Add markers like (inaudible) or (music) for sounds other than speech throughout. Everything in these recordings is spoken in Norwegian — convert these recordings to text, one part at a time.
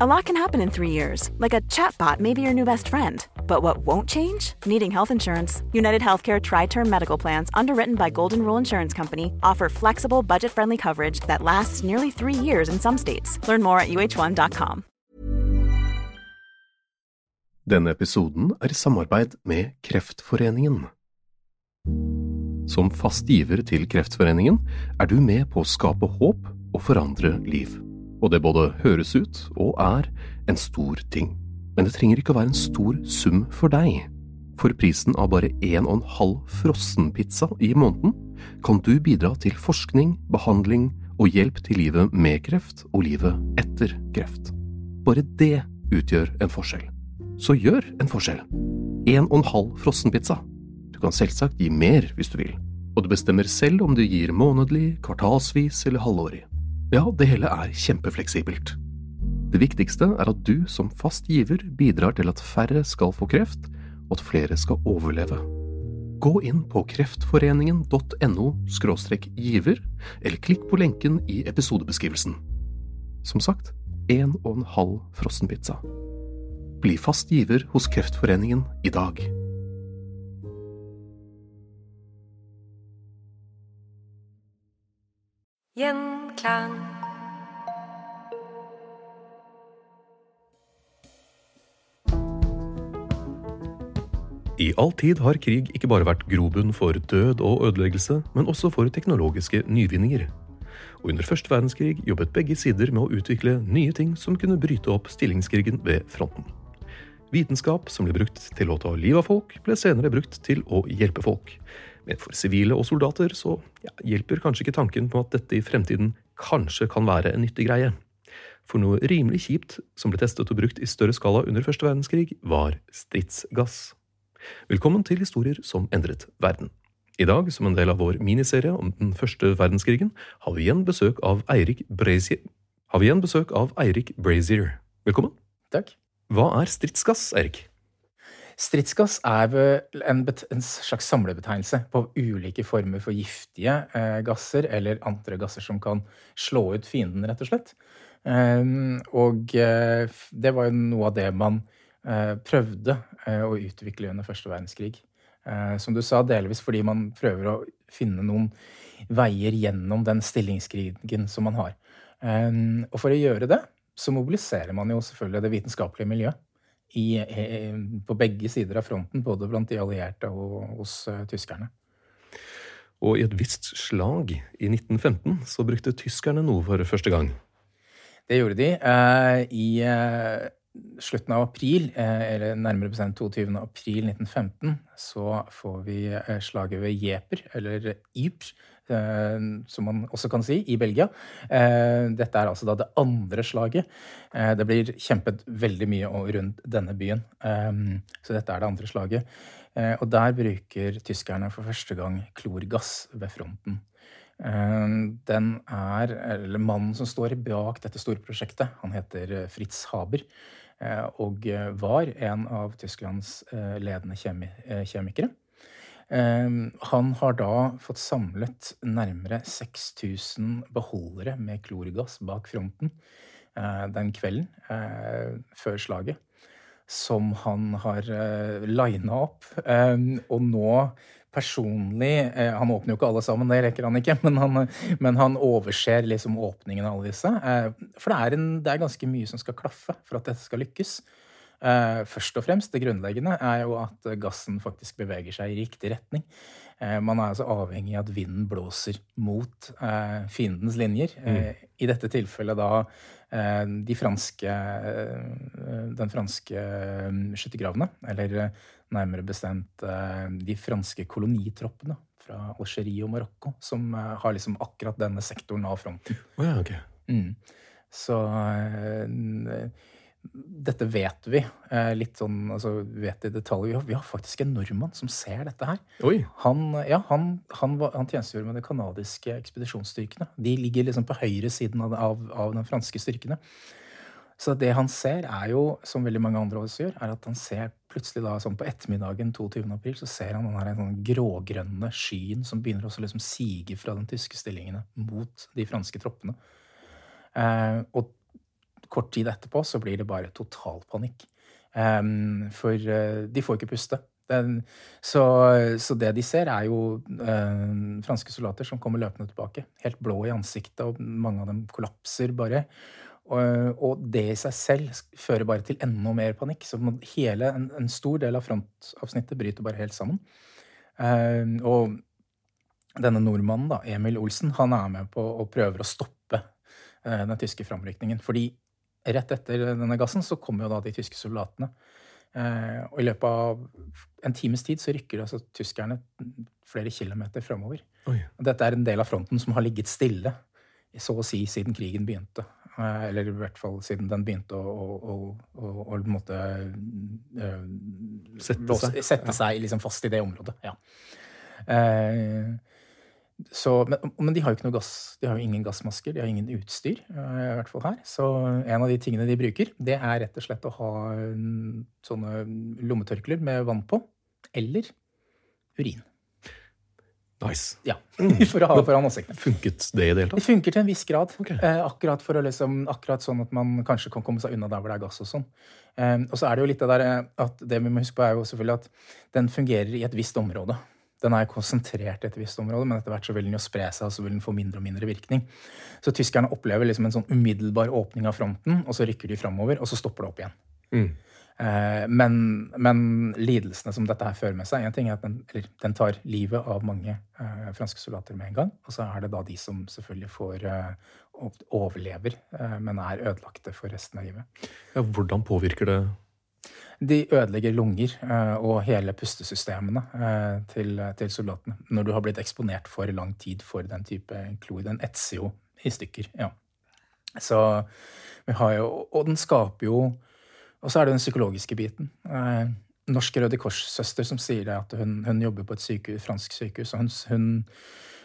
A lot can happen in three years, like a chatbot may be your new best friend. But what won't change? Needing health insurance. United Healthcare Tri Term Medical Plans, underwritten by Golden Rule Insurance Company, offer flexible, budget friendly coverage that lasts nearly three years in some states. Learn more at uh1.com. Denne episoden er i samarbeid med Kreftforeningen. Som fast giver til Kreftforeningen er du med på å skape håp og forandre liv. Og det både høres ut og er en stor ting. Men det trenger ikke å være en stor sum for deg. For prisen av bare en og en halv frossenpizza i måneden kan du bidra til forskning, behandling og hjelp til livet med kreft og livet etter kreft. Bare det utgjør en forskjell. Så gjør en forskjell. En og en halv frossenpizza. Du kan selvsagt gi mer hvis du vil, og du bestemmer selv om du gir månedlig, kvartalsvis eller halvårig. Ja, det hele er kjempefleksibelt. Det viktigste er at du som fast giver bidrar til at færre skal få kreft, og at flere skal overleve. Gå inn på kreftforeningen.no giver, eller klikk på lenken i episodebeskrivelsen. Som sagt, en og en halv frossenpizza. Bli fast giver hos Kreftforeningen i dag. Gjenklang. I all tid har krig ikke bare vært grobunn for død og ødeleggelse, men også for teknologiske nyvinninger. Og under første verdenskrig jobbet begge sider med å utvikle nye ting som kunne bryte opp stillingskrigen ved fronten. Vitenskap som ble brukt til å ta livet av folk, ble senere brukt til å hjelpe folk. Men for sivile og soldater så ja, hjelper kanskje ikke tanken på at dette i fremtiden kanskje kan være en nyttig greie. For noe rimelig kjipt som ble testet og brukt i større skala under første verdenskrig, var stridsgass. Velkommen til Historier som endret verden. I dag, som en del av vår miniserie om den første verdenskrigen, har vi igjen besøk av Eirik Brazier. Har vi igjen besøk av Eirik Brazier. Velkommen. Takk. Hva er stridsgass, Eirik? Stridsgass er en, en, slags samlebetegnelse på ulike former for giftige eh, gasser eller andre gasser som kan slå ut fienden, rett og slett. Um, og eh, det var jo noe av det man eh, prøvde eh, å utvikle under første verdenskrig. Eh, som du sa, delvis fordi man prøver å finne noen veier gjennom den stillingskrigen som man har. Um, og for å gjøre det så mobiliserer man jo selvfølgelig det vitenskapelige miljøet i, på begge sider av fronten, både blant de allierte og hos uh, tyskerne. Og i et visst slag i 1915 så brukte tyskerne noe for første gang. Det gjorde de. Uh, I uh, slutten av april, eller nærmere bestemt 22. april 1915, så får vi slaget ved Jeper, eller Ypres, Eh, som man også kan si, i Belgia. Eh, dette er altså da det andre slaget. Eh, det blir kjempet veldig mye rundt denne byen. Så dette er det andre slaget. Og der bruker tyskerne for første gang klorgass ved fronten. Den er, eller Mannen som står bak dette store prosjektet, han heter Fritz Haber. Og var en av Tysklands ledende kjemikere. Ehm, han har da fått samlet nærmere 6000 beholdere med klorgass bak fronten eh, den kvelden eh, før slaget. Som han har eh, lina opp. Ehm, og nå personlig Han åpner jo ikke alle sammen, det rekker han ikke, (laughs) men han, men han overser liksom åpningen av alle disse. For det er, en, det er ganske mye som skal klaffe for at dette skal lykkes. Eh, først og fremst, det grunnleggende, er jo at gassen faktisk beveger seg i riktig retning. Eh, man er altså avhengig av at vinden blåser mot eh, fiendens linjer. Mm. I dette tilfellet da de franske Den franske skyttergravene, eller nærmere bestemt de franske kolonitroppene fra Algerie og Marokko, som har liksom akkurat denne sektoren av fronten. Oh ja, okay. mm. Så dette vet vi. Eh, litt sånn, altså vet i detalj. Vi har, vi har faktisk en nordmann som ser dette her. Oi. Han, ja, han, han, han tjenestegjorde med de canadiske ekspedisjonsstyrkene. De ligger liksom på høyre siden av, av, av den franske styrkene. Så det han ser, er jo, som veldig mange andre også gjør, er at han ser plutselig da, sånn på ettermiddagen 22. april, så ser han den her sånn grågrønne skyen som begynner også liksom sige fra den tyske stillingene mot de franske troppene. Eh, og kort tid etterpå så blir det bare total panikk. Eh, for eh, de får ikke puste. Den, så, så det de ser, er jo eh, franske soldater som kommer løpende tilbake. Helt blå i ansiktet, og mange av dem kollapser bare. Og, og det i seg selv fører bare til enda mer panikk. Så hele, en, en stor del av frontavsnittet bryter bare helt sammen. Uh, og denne nordmannen, da, Emil Olsen, han er med på og prøver å stoppe uh, den tyske framrykningen. Fordi rett etter denne gassen så kommer jo da de tyske soldatene. Eh, og i løpet av en times tid så rykker altså tyskerne flere kilometer framover. Dette er en del av fronten som har ligget stille, så å si, siden krigen begynte. Eh, Eller i hvert fall siden den begynte å, å, å, å, måte eh, Sette seg. Sette seg liksom fast i det området. Ja. Eh, så, men, men de har jo ikke noe gass. De har jo ingen gassmasker, de har ingen utstyr. eh, i hvert fall her. Så en av de tingene de bruker, det er rett og slett å ha mm, sånne lommetørklær med vann på. Eller urin. Nice. Ja, (laughs) For å ha foran ansiktet. Funket det i det hele Det funker til en viss grad. Okay. Eh, akkurat, liksom, akkurat sånn at man kanskje kan komme seg unna der hvor det er gass og sånn. Eh, og så er det jo litt det der eh, at det vi må huske på, er jo selvfølgelig at den fungerer i et visst område. Den er konsentrert i et visst område, men etter hvert så vil den jo spre seg, og så vil den få mindre og mindre virkning. Så tyskerne opplever liksom en sånn umiddelbar åpning av fronten, og så rykker de framover, og så stopper det opp igjen. Mm. Eh, men, men lidelsene som dette her fører med seg en ting er at den, eller, den tar livet av mange eh, franske soldater med en gang. Og så er det da de som selvfølgelig får eh, overlever, eh, men er ødelagte for resten av livet. Ja, hvordan påvirker det De ødelegger lunger eh, og hele pustesystemene eh, til, til soldatene. Når du har blitt eksponert for lang tid for den type klor. Den etser jo i stykker. ja. Så vi har jo Og den skaper jo Og så er det den psykologiske biten. Eh, Norsk Røde Kors-søster som sier det at hun, hun jobber på et sykehus, fransk sykehus. og hun, hun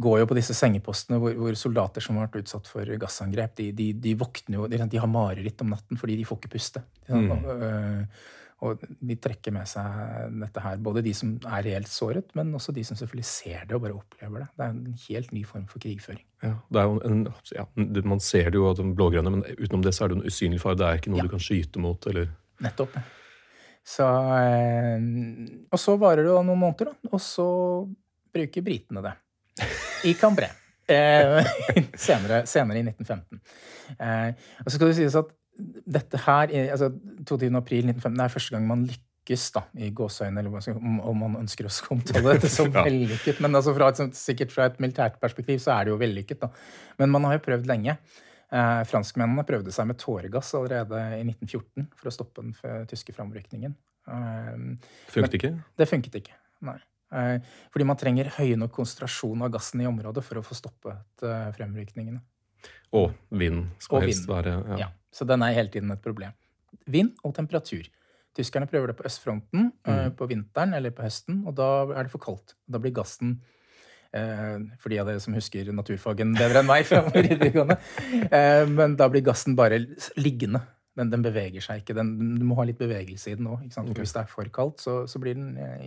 går jo på disse sengepostene hvor, hvor soldater som har vært utsatt for gassangrep, de, de, de våkner jo De, de har mareritt om natten fordi de får ikke puste. Mm. Og, øh, og de trekker med seg dette her. Både de som er reelt såret, men også de som selvfølgelig ser det og bare opplever det. Det er en helt ny form for krigføring. Ja, en, ja, Man ser det jo, av de blågrønne, men utenom det så er det en usynlig fare. Det er ikke noe Ja. du kan skyte mot, eller Nettopp. Så, eh, og så varer det noen måneder, da. Og så bruker britene det. I Cambrai. Eh, (laughs) senere, senere i 1915. Eh, og så skal det sies at dette her, altså 22. april 1915, det er første gang man lykkes, da, i gåseøyne, eller om man ønsker å omtale dette som (laughs) vellykket. Men altså fra et, sikkert fra et militært perspektiv så er det jo vellykket, da. Men man har jo prøvd lenge. Eh, franskmennene prøvde seg med tåregass allerede i 1914 for å stoppe den tyske framrykningen. Eh, Funket ikke? det funket ikke. Nei. Eh, fordi man trenger høy nok konsentrasjon av gassen i området for å få stoppet eh, fremrykningene. Og vind skal Og helst vind. være Ja. ja. Så den er hele tiden et problem. Vind og temperatur. Tyskerne prøver det på østfronten eh, Mm. på vinteren eller på høsten, og da er det for kaldt. Da blir gassen For de av dere som husker naturfagen bedre enn meg (laughs) fra videregående. Men da blir gassen bare liggende. Den, den beveger seg ikke. Den, du må ha litt bevegelse i den òg. Okay. Hvis det er for kaldt, så, så blir den eh,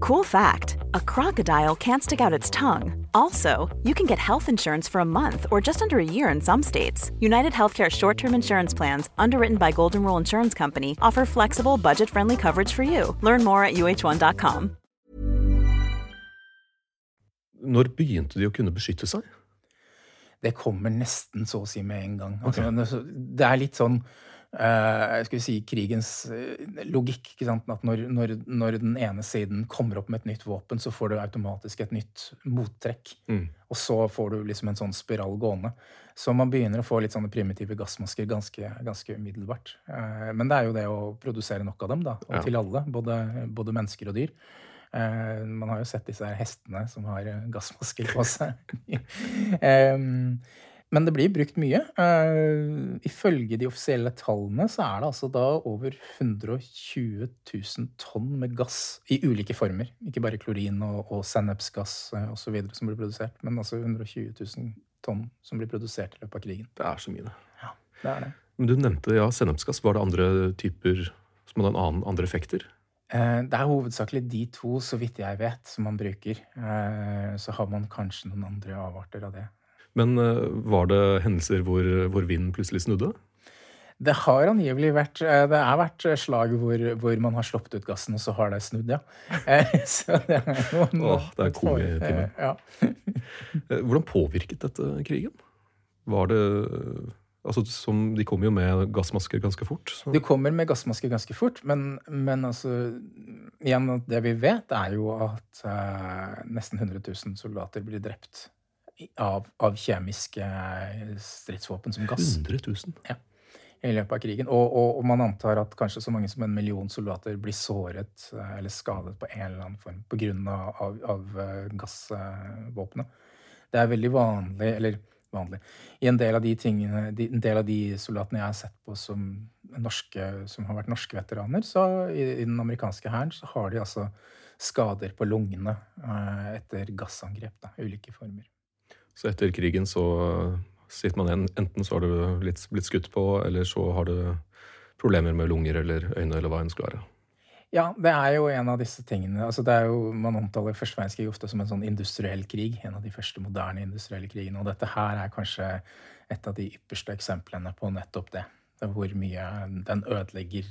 Cool fact a crocodile can't stick out its tongue. Also, you can get health insurance for a month or just under a year in some states. United Healthcare short term insurance plans, underwritten by Golden Rule Insurance Company, offer flexible, budget friendly coverage for you. Learn more at uh1.com. Når begynte de å kunne beskytte seg? Det kommer nesten så å si med en gang. Altså, Det er litt sånn uh, skal vi si krigens uh, logikk. ikke sant? At når, når, når, den ene siden kommer opp med et nytt våpen, så får du automatisk et nytt mottrekk. Mm. Og så får du liksom en sånn spiral gående. Så man begynner å få litt sånne primitive gassmasker ganske, ganske umiddelbart. Uh, men det er jo det å produsere nok av dem, da. Og ja. til alle. Både, både mennesker og dyr. Uh, man har jo sett disse her hestene som har gassmasker på seg. (laughs) um, men det blir brukt mye. Uh, ifølge de offisielle tallene så er det altså da over 120 000 tonn med gass i ulike former. Ikke bare klorin og, og sennepsgass uh, osv. som blir produsert, men altså 120 000 tonn som blir produsert i løpet av krigen. Det er så mye, det. Ja, det er det. Men du nevnte ja, sennepsgass. Var det andre typer som hadde en annen, andre effekter? Eh, det er hovedsakelig de to, så vidt jeg vet, som man bruker. Eh, så har man kanskje noen andre avarter av det. Men eh, var det hendelser hvor, hvor vinden plutselig snudde? Det har angivelig vært Det er vært slag hvor, hvor, man har sluppet ut gassen, og så har det snudd, ja. (laughs) Så det er noen Åh, det er komitime. Ja. (laughs) Hvordan påvirket dette krigen? Var det Altså, som, de kommer jo med gassmasker ganske fort. Så. De kommer med gassmasker ganske fort, men, men altså Igjen, det vi vet, er jo at uh, nesten 100 000 soldater blir drept av, av kjemiske stridsvåpen som gass. 100 000? Ja. I løpet av krigen. Og, og, og, man antar at kanskje så mange som en million soldater blir såret uh, eller skadet på en eller annen form pga. Av, av, av uh, gassvåpenet. Det er veldig vanlig, eller vanlig. I en del av de tingene, en del av de soldatene jeg har sett på som, norske, som har vært norske veteraner, så i, i den amerikanske hæren så har de altså skader på lungene eh, etter gassangrep. Da, ulike former. Så etter krigen så sitter man igjen Enten så har du blitt, blitt skutt på, eller så har du problemer med lunger eller øyne eller hva enn skulle være. Ja, det er jo en av disse tingene. Altså, det er jo, man omtaler første verdenskrig ofte som en sånn industriell krig. En av de første moderne industrielle krigene. Og dette her er kanskje et av de ypperste eksemplene på nettopp det. det hvor mye den ødelegger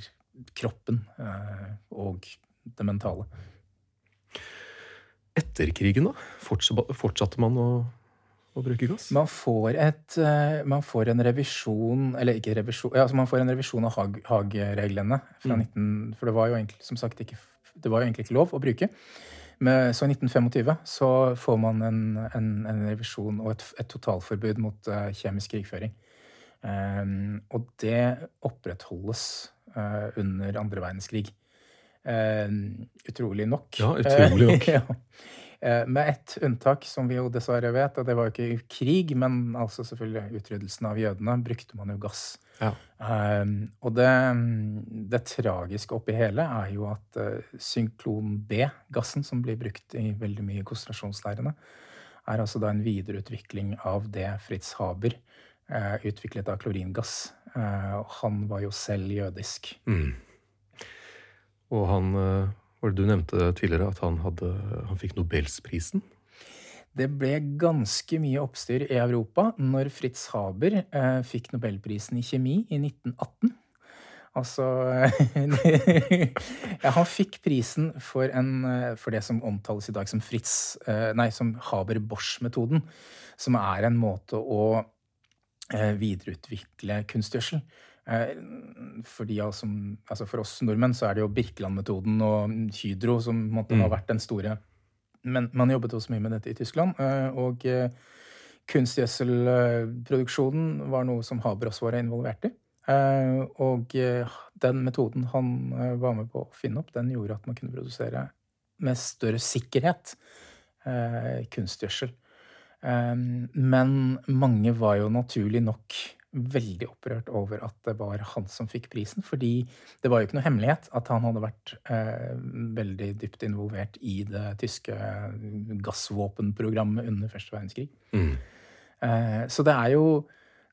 kroppen eh, og det mentale. Etter krigen, da? Fortsatte man å å bruke gass? Man får, et, eh, man får en revisjon Eller ikke revisjon ja, altså Man får en revisjon av Haag-reglene. Mm. For det var jo egentlig som sagt ikke, det var jo egentlig ikke lov å bruke. Men, så i 1925 så får man en, en, en revisjon og et, et, totalforbud mot uh, kjemisk krigføring. Um, og det opprettholdes uh, under andre verdenskrig. Uh, utrolig nok. Ja, utrolig nok. (laughs) ja. Eh, med ett unntak, som vi jo dessverre vet, og det var jo ikke krig, men altså selvfølgelig utryddelsen av jødene, brukte man jo gass. Ja. Um, og det, det, tragiske oppi hele er jo at uh, synklon B-gassen, som blir brukt i veldig mye konsentrasjonsleirene, er altså da en videreutvikling av det Fritz Haber uh, utviklet av kloringass. Uh, han var jo selv jødisk. Mm. Og han du nevnte tidligere at han, hadde, han fikk Nobelsprisen. Det ble ganske mye oppstyr i Europa når Fritz Haber eh, fikk Nobelprisen i kjemi i 1918. Altså (laughs) ja, Han fikk prisen for, en, eh, for, det som omtales i dag som Fritz eh, Nei, som Haber-Bosch-metoden. Som er en måte å eh, videreutvikle kunstgjødsel. Eh, for, som, altså for, oss nordmenn så er det jo Birkeland-metoden og Hydro som måtte mm. ha vært den store. Men man jobbet også mye med dette i Tyskland. Eh, og eh, kunstgjødselproduksjonen var noe som Haber også var involvert i. Og den metoden han var med på å finne opp, den gjorde at man kunne produsere med større sikkerhet kunstgjødsel. Men mange var jo naturlig nok veldig opprørt over at det var han som fikk prisen. Fordi det var jo ikke noe hemmelighet at han hadde vært eh, veldig dypt involvert i det tyske gassvåpenprogrammet under første verdenskrig. Mm. Eh, så det er jo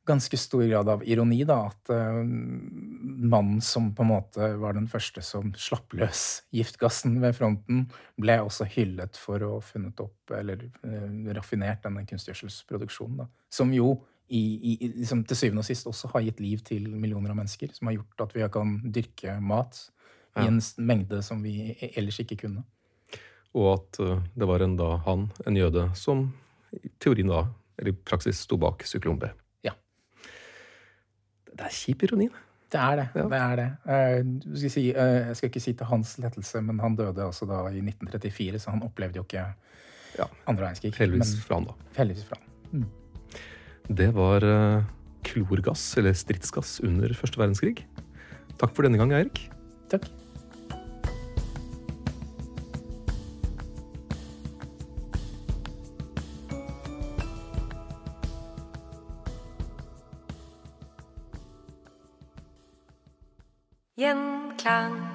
ganske stor grad av ironi, da, at eh, mannen som på en måte var den første som slapp løs giftgassen ved fronten, ble også hyllet for å ha funnet opp eller uh, raffinert denne kunstgjødselsproduksjonen. Som jo i, i, liksom, til syvende og sist også har gitt liv til millioner av mennesker. Som har gjort at vi kan dyrke mat i en mengde som vi e-, ellers ikke kunne. Og at uh, det var en da han, en jøde, som i teorien da, eller i praksis, sto bak syklon B. Ja. Det er kjip ironi. Det er det. Ja. det, er det. Uh, skal si, uh, jeg skal ikke si til hans lettelse, men han døde også da i 1934, så han opplevde jo ikke Ja. andre verdenskrig. Heldigvis fra han, da. heldigvis fra han. Det var uh, klorgass, eller stridsgass, under første verdenskrig. Takk for denne gang, Eirik. Takk. Gjenklang.